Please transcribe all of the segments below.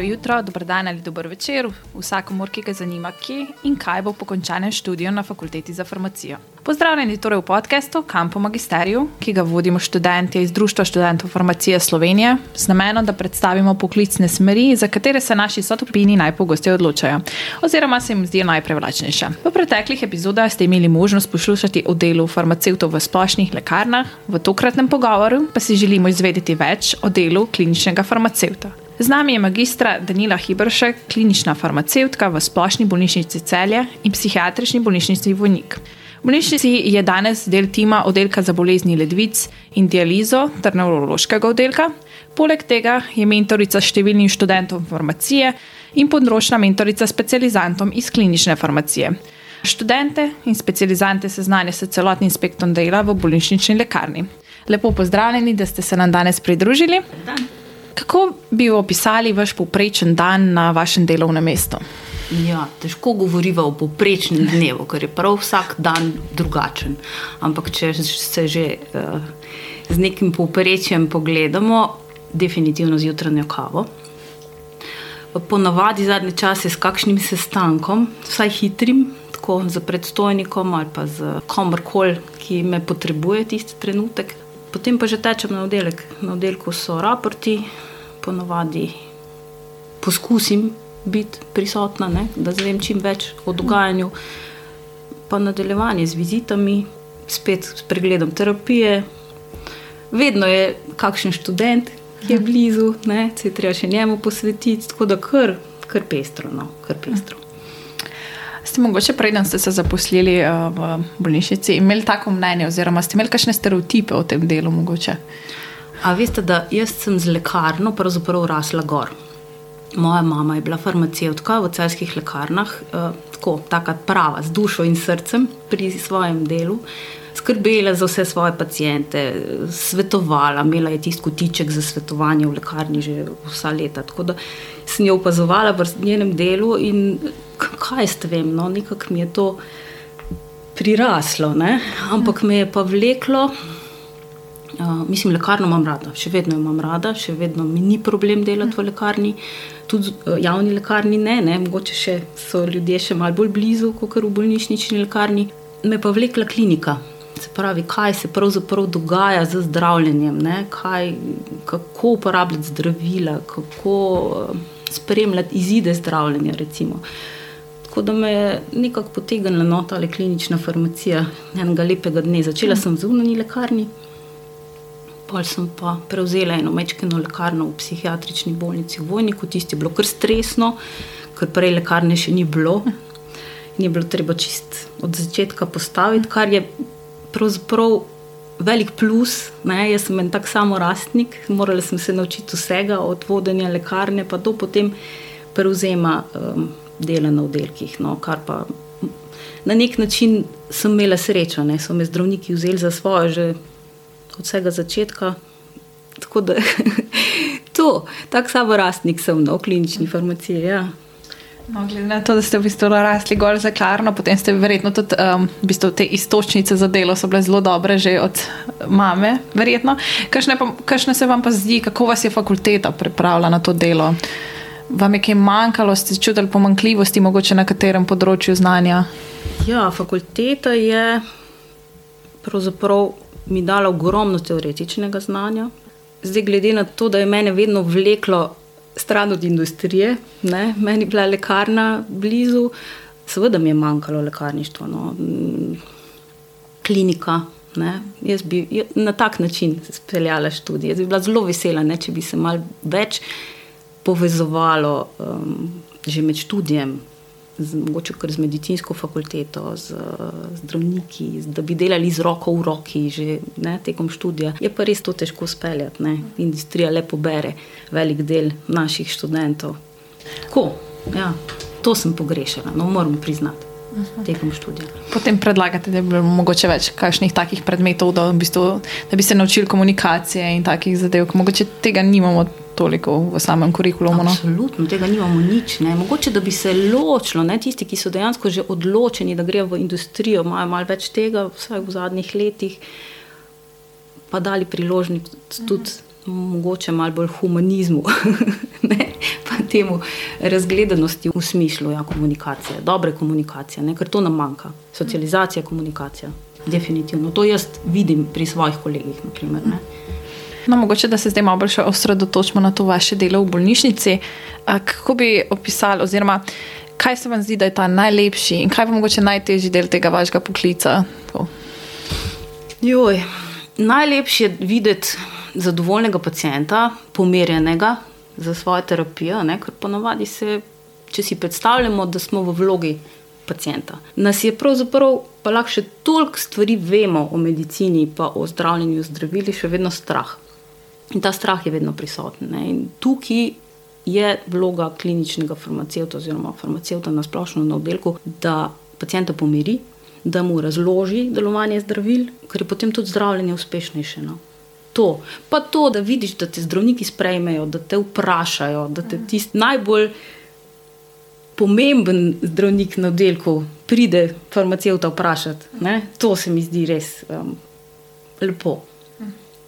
dobro jutro, dobro dan ali dobro večer, vsakomor, ki ga zanima, kje in kaj bo po končanem študiju na fakulteti za farmacijo. Pozdravljeni torej v podkastu Kampo Magisteriju, ki ga vodimo študenti iz Društva študentov farmacije Slovenije, z namenom, da predstavimo poklicne smeri, za katere se naši sotopini najpogosteje odločajo, oziroma se jim zdijo najprivlačnejše. V preteklih epizodah ste imeli možnost poslušati o delu farmacevtov v splošnih lekarnah, v tokratnem pogovoru pa si želimo izvedeti več o delu kliničnega farmacevta. Z nami je magistra Danila Hibršek, klinična farmacevtka v splošni bolnišnici Celje in psihiatrični bolnišnici Vojnik. V bolnišnici je danes del tima oddelka za bolezni ledvic in dializo ter nevrološkega oddelka. Poleg tega je mentorica številnim študentom farmacije in področna mentorica specializantom iz klinične farmacije. Študente in specializante seznanja s celotnim spektrom dela v bolnišnični lekarni. Lepo pozdravljeni, da ste se nam danes pridružili. Dan. Kako bi opisali vaš povprečen dan na vašem delovnem mestu? Ja, težko govorimo o povprečnem dnevu, ker je prav vsak dan drugačen. Ampak, če se že uh, z nekim povprečjem pogledamo, definitivno z jutranjo kavo. Ponavadi zadnje čase s kakšnim sestankom, vsaj hitrim, tako z predstojnikom ali pa z komorkoli, ki me potrebuje tisti trenutek. Potem pa že tečem na oddelek. Na oddelku so raporti, ponovadi poskusim biti prisotna, ne, da zvem čim več o dogajanju, pa nadaljevanje z vizitami, spet s pregledom terapije. Vedno je kakšen študent, ki je blizu, ne, se je treba še njemu posvetiti, tako da kar, kar pestro. No, kar pestro. Ste mogoče preden ste se zaposlili uh, v bolnišnici, imeli tako mnenje, oziroma ste imeli kakšne stereotipe o tem delu? Mogoče? A veste, da jaz sem z lekarno pravzaprav rasla gor. Moja mama je bila farmacevtka v celskih lekarnah, eh, tako taka prava, z dušo in srcem pri svojem delu. Skrbela za vse svoje pacijente, svetovala, imela je tisti kotiček za svetovanje v lekarni že vsa leta. Tako da sem jo opazovala v njenem delu in kaj ste vem, no, nekako mi je to priraslo, ne? ampak me je pa vleklo. Uh, mislim, lekarno imam rada, še vedno imam rada, še vedno mi ni problem delati v lekarni, tudi uh, javni lekarni ne, ne, mogoče še so ljudje še malo bolj blizu kot v bolnišnični lekarni. Me pa vlekla klinika, se pravi, kaj se pravzaprav dogaja z zdravljenjem, kaj, kako uporabljati zdravila, kako uh, spremljati izide zdravljenja. Recimo. Tako da me je nekako potegnila nota ali klinična farmacija enega lepega dne. Začela sem v zunanji lekarni. Pol sem pa prevzela eno mečkeno lekarno v psihiatrični bolnici v Vojniku, tisti je bilo kar stresno, ker prej lekarne še ni bilo. Ni bilo treba čist od začetka postaviti, kar je pravzaprav velik plus. Ne? Jaz sem en tak samorastnik, morala sem se naučiti vsega, od vodenja lekarne pa do potem prevzema um, dela na oddelkih. No? Kar pa na nek način sem imela srečo, da so me zdravniki vzeli za svoje že od vsega začetka. Tako da to, tako samo rastnik sem no, v klinični farmaciji. Ja. No, glede na to, da ste v bistvu rasli gor za klarno, potem ste verjetno tudi um, v bistvu te istočnice za delo so bile zelo dobre že od mame, verjetno. Kakšne se vam pa zdi, kako vas je fakulteta pripravila na to delo? Vam je kaj manjkalo, ste čutili pomankljivosti mogoče na katerem področju znanja? Ja, fakulteta je pravzaprav mi dala ogromno teoretičnega znanja. Zdaj, glede na to, da je mene vedno vleklo stran od industrije, ne, meni je bila lekarna blizu, seveda mi je manjkalo lekarništvo, no, klinika. Ne. Jaz bi na tak način speljala študije. Jaz bi bila zelo vesela, ne, če bi se malo več povezovalo um, že med študijem, z, mogoče kar z medicinsko fakulteto, z zdravniki, da bi delali z roko v roki že ne, tekom študija. Je pa res to težko speljati. Ne. Industrija lepo bere velik del naših študentov. Tako, ja, to sem pogrešala, no moram priznati. Tekom študija. Potem predlagate, da bi bilo mogoče več kakšnih takih predmetov, da, v bistvu, da bi se naučili komunikacije in takih zadev, mogoče tega nimamo toliko v samem kurikulumu. No? Absolutno, tega nimamo nič. Ne. Mogoče da bi se ločilo, ne, tisti, ki so dejansko že odločeni, da grejo v industrijo, imajo malo več tega, vsaj v zadnjih letih, pa dali priložnost tudi mogoče malo bolj humanizmu, ne, pa temu razgledanosti v smislu ja, komunikacije, dobre komunikacije, ne, ker to nam manjka. Socializacija, komunikacija. Definitivno. To jaz vidim pri svojih kolegih. Naprimer, no, mogoče, da se zdaj malo bolj osredotočimo na to vaše delo v bolnišnici. Kako bi opisali, oziroma kaj se vam zdi, da je ta najlepši in kaj pa mogoče najtežji del tega vašega poklica? Joj, najlepši je videti zadovoljnega pacijenta, pomirjenega za svojo terapijo, ne? ker ponavadi se, če si predstavljamo, da smo v vlogi pacijenta. Nas je pravzaprav pa lahko še toliko stvari vemo o medicini, pa o zdravljenju zdravili, še vedno strah. In ta strah je vedno prisoten. Ne? In tukaj je vloga kliničnega farmacevta oziroma farmacevta na splošno na oddelku, da pacijenta pomiri, da mu razloži delovanje zdravil, ker je potem tudi zdravljenje uspešnejše. No? To. Pa to, da vidiš, da te zdravniki sprejmejo, da te vprašajo, da te tisti najbolj pomemben zdravnik na oddelku pride farmacevta vprašati. Ne? To se mi zdi res um, lepo.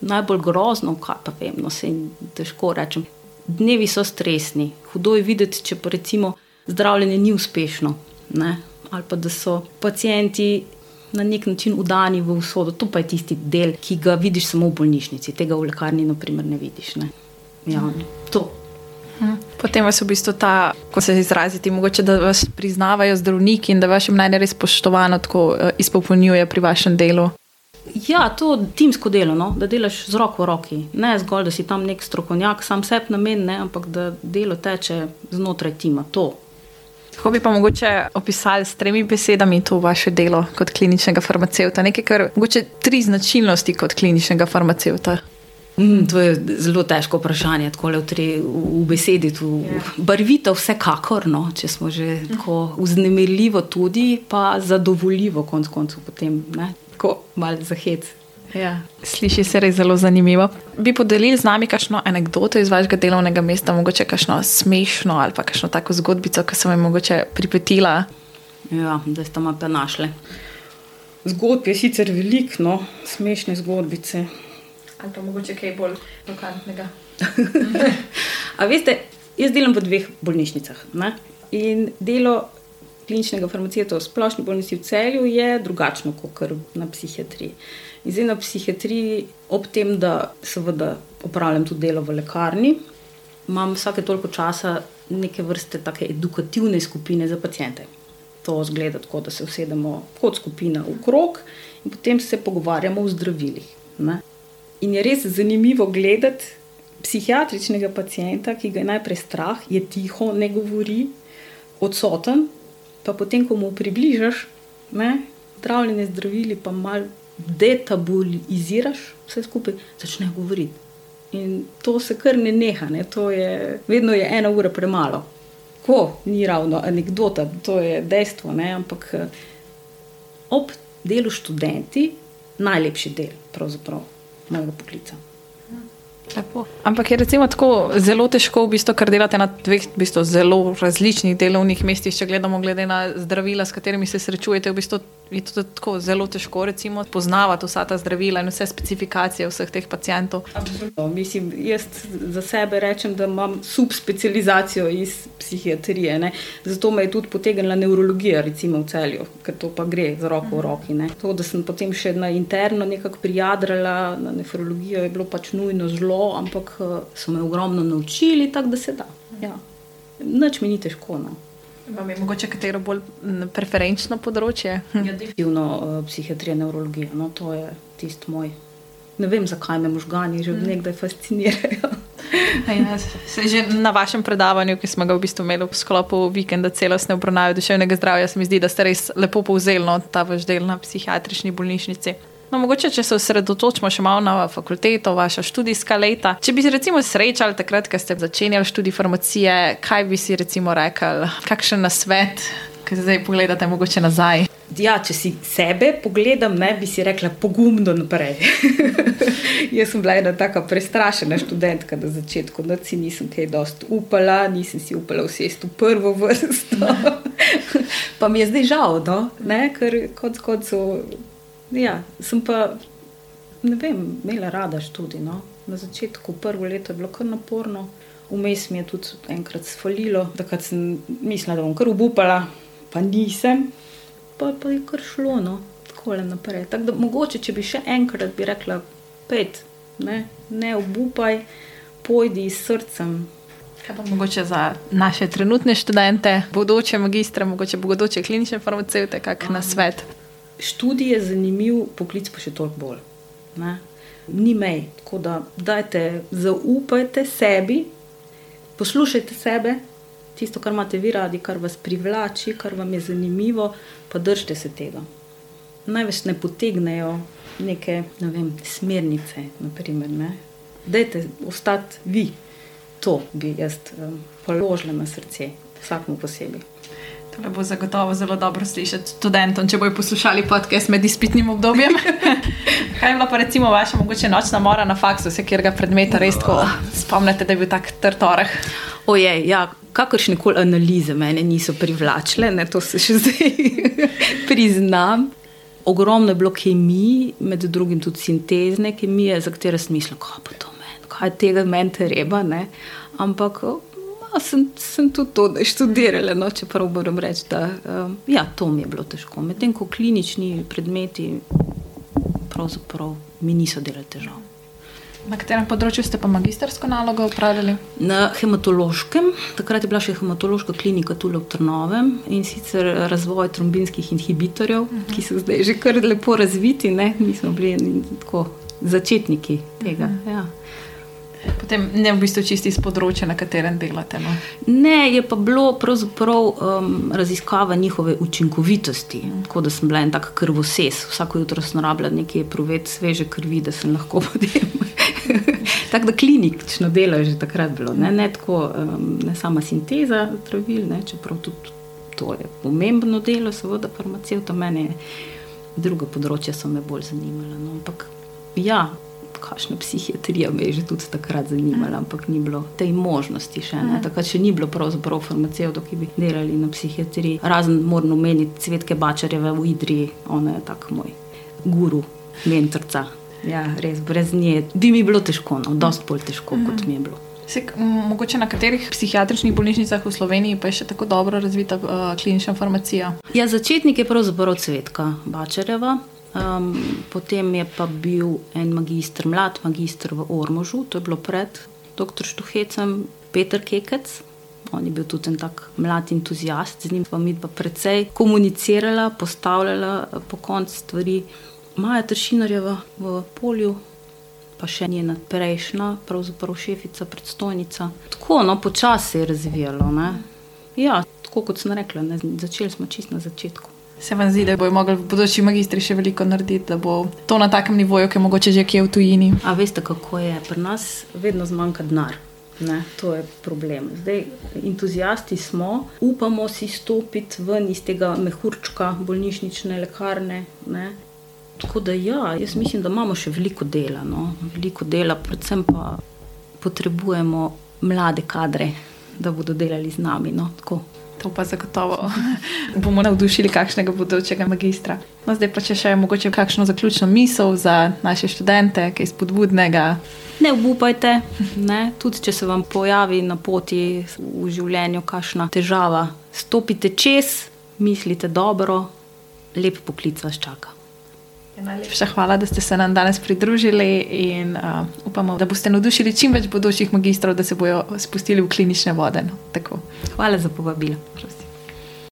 Najbolj grozno, kaj pa vem, no se jim težko rečem. Dnevi so stresni, hudo je videti, če pa recimo zdravljenje ni uspešno, ne? ali pa da so pacijenti na nek način udani v usodo. To pa je tisti del, ki ga vidiš samo v bolnišnici, tega v lekarni, naprimer, ne vidiš. Ne? Ja, to. Hm. Potem vas v bistvu ta, ko se izrazite, mogoče da vas priznavajo zdravniki in da vaše mnenje res spoštovano tako uh, izpopolnjuje pri vašem delu. Ja, to timsko delo, no? da delaš z roko v roki. Ne zgolj, da si tam nek strokovnjak, sam sebi namen, ampak da delo teče znotraj tima. To Kako bi pa mogoče opisali s tremi besedami to vaše delo kot kliničnega farmacevta? Nekaj, kar mogoče tri značilnosti kot kliničnega farmacevta. Mm, to je zelo težko vprašanje, tako le v, tri, v besedi. Ja. Barvito, vsekakor, no, če smo že tako vznemirljivo, tudi pa zadovoljivo, konc koncev, potem ne, tako malo zahec. Ja. Sliši se res zelo zanimivo. Bi podelili z nami kakšno anegdoto iz vašega delovnega mesta, mogoče kakšno smešno ali pa kakšno tako zgodbico, ki sem jo mogoče pripetila? Ja, da ste me pa našli. Zgodb je sicer veliko, no, smešne zgodbice. Ali pa mogoče kaj bolj lokantnega. A veste, jaz delam v dveh bolnišnicah. Ne? In delo kliničnega farmacijata v splošni bolnici v celju je drugačno kot na psihiatriji. In zdaj na psihiatriji, ob tem, da seveda upravljam tudi delo v lekarni, imam vsake toliko časa neke vrste tako edukativne skupine za pacijente. To zgleda tako, da se usedemo kot skupina v krog in potem se pogovarjamo o zdravilih. Ne? In je res zanimivo gledati psihiatričnega pacijenta, ki ga je najprej strah, je tiho, ne govori, odsoten, pa potem, ko mu približaš, zdravljenje zdravili, pa malo detabuiziraš vse skupaj, začne govoriti. In to se kar ne neha, ne? to je vedno je ena ura premalo. Ko ni ravno anekdota, to je dejstvo, ne? ampak ob delu študenti najlepši del pravzaprav mojega poklica. Lepo. Ampak je recimo tako zelo težko, v bistvu, ker delate na dveh v bistvu, zelo različnih delovnih mestih, če gledamo glede na zdravila, s katerimi se srečujete. V bistvu je to tako zelo težko recimo, poznavati vsa ta zdravila in vse specifikacije vseh teh pacijentov. Mislim, jaz za sebe rečem, da imam subspecializacijo iz psihiatrije. Ne? Zato me je tudi potegnila neurologija, recimo v celju, ker to pa gre z roko v roki. Ne? To, da sem potem še na interno nekako prijadrala na nefrologijo, je bilo pač nujno zelo, ampak eh, so me ogromno naučili, tako da se da. Ja. Noč mi ni težko. No. Vam je mogoče katero bolj preferenčno področje? Ja, definitivno uh, psihiatrija, neurologija. No, to je tisto moj. Ne vem, zakaj me možgani že mm. nekdaj fascinirajo. ja, že na vašem predavanju, ki smo ga v bistvu imeli v sklopu vikenda celostne obravnave duševnega zdravja, se mi zdi, da ste res lepo povzeli no, ta vaš del na psihiatrični bolnišnici. No, mogoče, če se osredotočimo še malo na fakulteto, vaša študijska leta. Če bi se recimo srečali takrat, ko ste začenjali študij farmacije, kaj bi si recimo rekli, kakšen nasvet, ki zdaj pogledate, mogoče nazaj? Ja, če si sebe pogledam, ne bi si rekla pogumno naprej. Jaz sem bila ena tako prestrašena študentka na začetku, da si nisem kaj dosti upala, nisem si upala usesti v prvo vrsto. pa mi je zdaj žal, no? ne? ker kot koncev. Ja, sem pa, ne vem, imela rada študij. No? Na začetku, prvo leto je bilo kar naporno, vmes mi je tudi enkrat sfalilo, takrat sem mislila, da bom kar obupala, pa nisem, pa, pa je kar šlo, no, tako le naprej. Tako da mogoče, če bi še enkrat bi rekla, pet, ne, ne obupaj, pojdi s srcem. Kaj pa mogoče za naše trenutne študente, bodoče magistre, mogoče bodoče klinične farmaceute, kak na svet? Študij je zanimiv, poklic pa še toliko bolj. Ne? Ni mej, tako da dajte, zaupajte sebi, poslušajte sebe, tisto, kar imate vi radi, kar vas privlači, kar vam je zanimivo, pa držite se tega. Največ ne potegnejo neke ne vem, smernice, naprimer, ne. Dajte ostati vi. To bi jaz um, položila na srce, vsakmu posebej. To bo zagotovo zelo dobro slišati študentom, če bojo poslušali podcast med izpitnim obdobjem. Kaj je bila pa recimo vaša mogoče nočna mora na faksu, se kjer ga predmeta res tako spomnite, da je bil tak trtoreh? Ojej, ja, kakršne koli analize mene niso privlačile, ne, to se še zdaj priznam. Ogromno je bilo kemij, med drugim tudi sintezne kemije, za katere sem mislila, kaj pa to meni, kaj tega meni treba, ne. Ampak sem, sem tudi to študirala, no, čeprav moram reči, da um, ja, to mi je bilo težko. Medtem ko klinični predmeti pravzaprav mi niso delali težav. Na katerem področju ste pa magistrsko nalogo upravljali? Na hematološkem, takrat je bila še hematološka klinika tukaj v Trnovem in sicer razvoj trombinskih inhibitorjev, uh -huh. ki so zdaj že kar lepo razviti. Ne? Mi smo bili tako začetniki tega. Uh -huh. ja. Potem ne v bistvu čisti iz področja, na katerem delate. No? Ne, je pa bilo pravzaprav um, raziskava njihove učinkovitosti. Tako da sem bila en tak krvoses, vsako jutro sem rabila nekaj provet sveže krvi, da sem lahko potem. tako da klinično delo je že takrat bilo, ne, ne, tako, um, ne sama sinteza zdravil, čeprav tudi to je pomembno delo, seveda farmacevta mene. Druga področja so me bolj zanimala. No, ampak ja, kakšna psihiatrija me je že tudi takrat zanimala, ampak ni bilo te možnosti še. Ne? Takrat še ni bilo pravzaprav farmacevtov, ki bi delali na psihiatriji. Razen moram omeniti Cvetke Bačarjeve v Idriji, ona je tak moj guru, mentorca. Ja, res, brez nje bi mi bilo težko, no, dosti bolj težko, mm. kot mi je bilo. Se, mogoče na katerih psihiatričnih bolnišnicah v Sloveniji pa je še tako dobro razvita uh, klinična farmacija? Ja, začetnik je pravzaprav Cvetka Bačarjeva. Um, potem je pa bil en magistr, mlad magistr v Ormožu, to je bilo pred dr. Štuhecem, Petr Kekec. On je bil tudi en tak mlad entuzijast, z njim pa mi pa precej komunicirala, postavljala po koncu stvari. Maja Tršinarjeva v polju, pa še njena prejšnja, pravzaprav šefica, predstojnica. Tako, no, počasi se je razvijalo. Ne? Ja, tako kot sem rekla, ne? začeli smo čist na začetku. Se vam zdi, da bojo mogli v bodoči magistri še veliko narediti, da bo to na takem nivoju, ki je mogoče že kje v tujini? A veste, kako je? Pri nas vedno zmanjka denar. Ne, to je problem. Zdaj, entuzijasti smo, upamo si stopiti ven iz tega mehurčka bolnišnične lekarne. Ne. Tako da, ja, jaz mislim, da imamo še veliko dela. No. Veliko dela, predvsem pa potrebujemo mlade kadre, da bodo delali z nami. No. To pa zagotovo bomo navdušili kakšnega bodočega magistra. No, zdaj pa če še mogoče kakšno zaključno misel za naše študente, kaj spodbudnega. Ne obupajte, ne? tudi če se vam pojavi na poti v življenju kakšna težava. Stopite čez, mislite dobro, lep poklic vas čaka. Najlepša hvala, da ste se nam danes pridružili in uh, upamo, da boste navdušili čim več bodočih magistrov, da se bodo spustili v klinične vode. No. Hvala za povabilo. Prosim.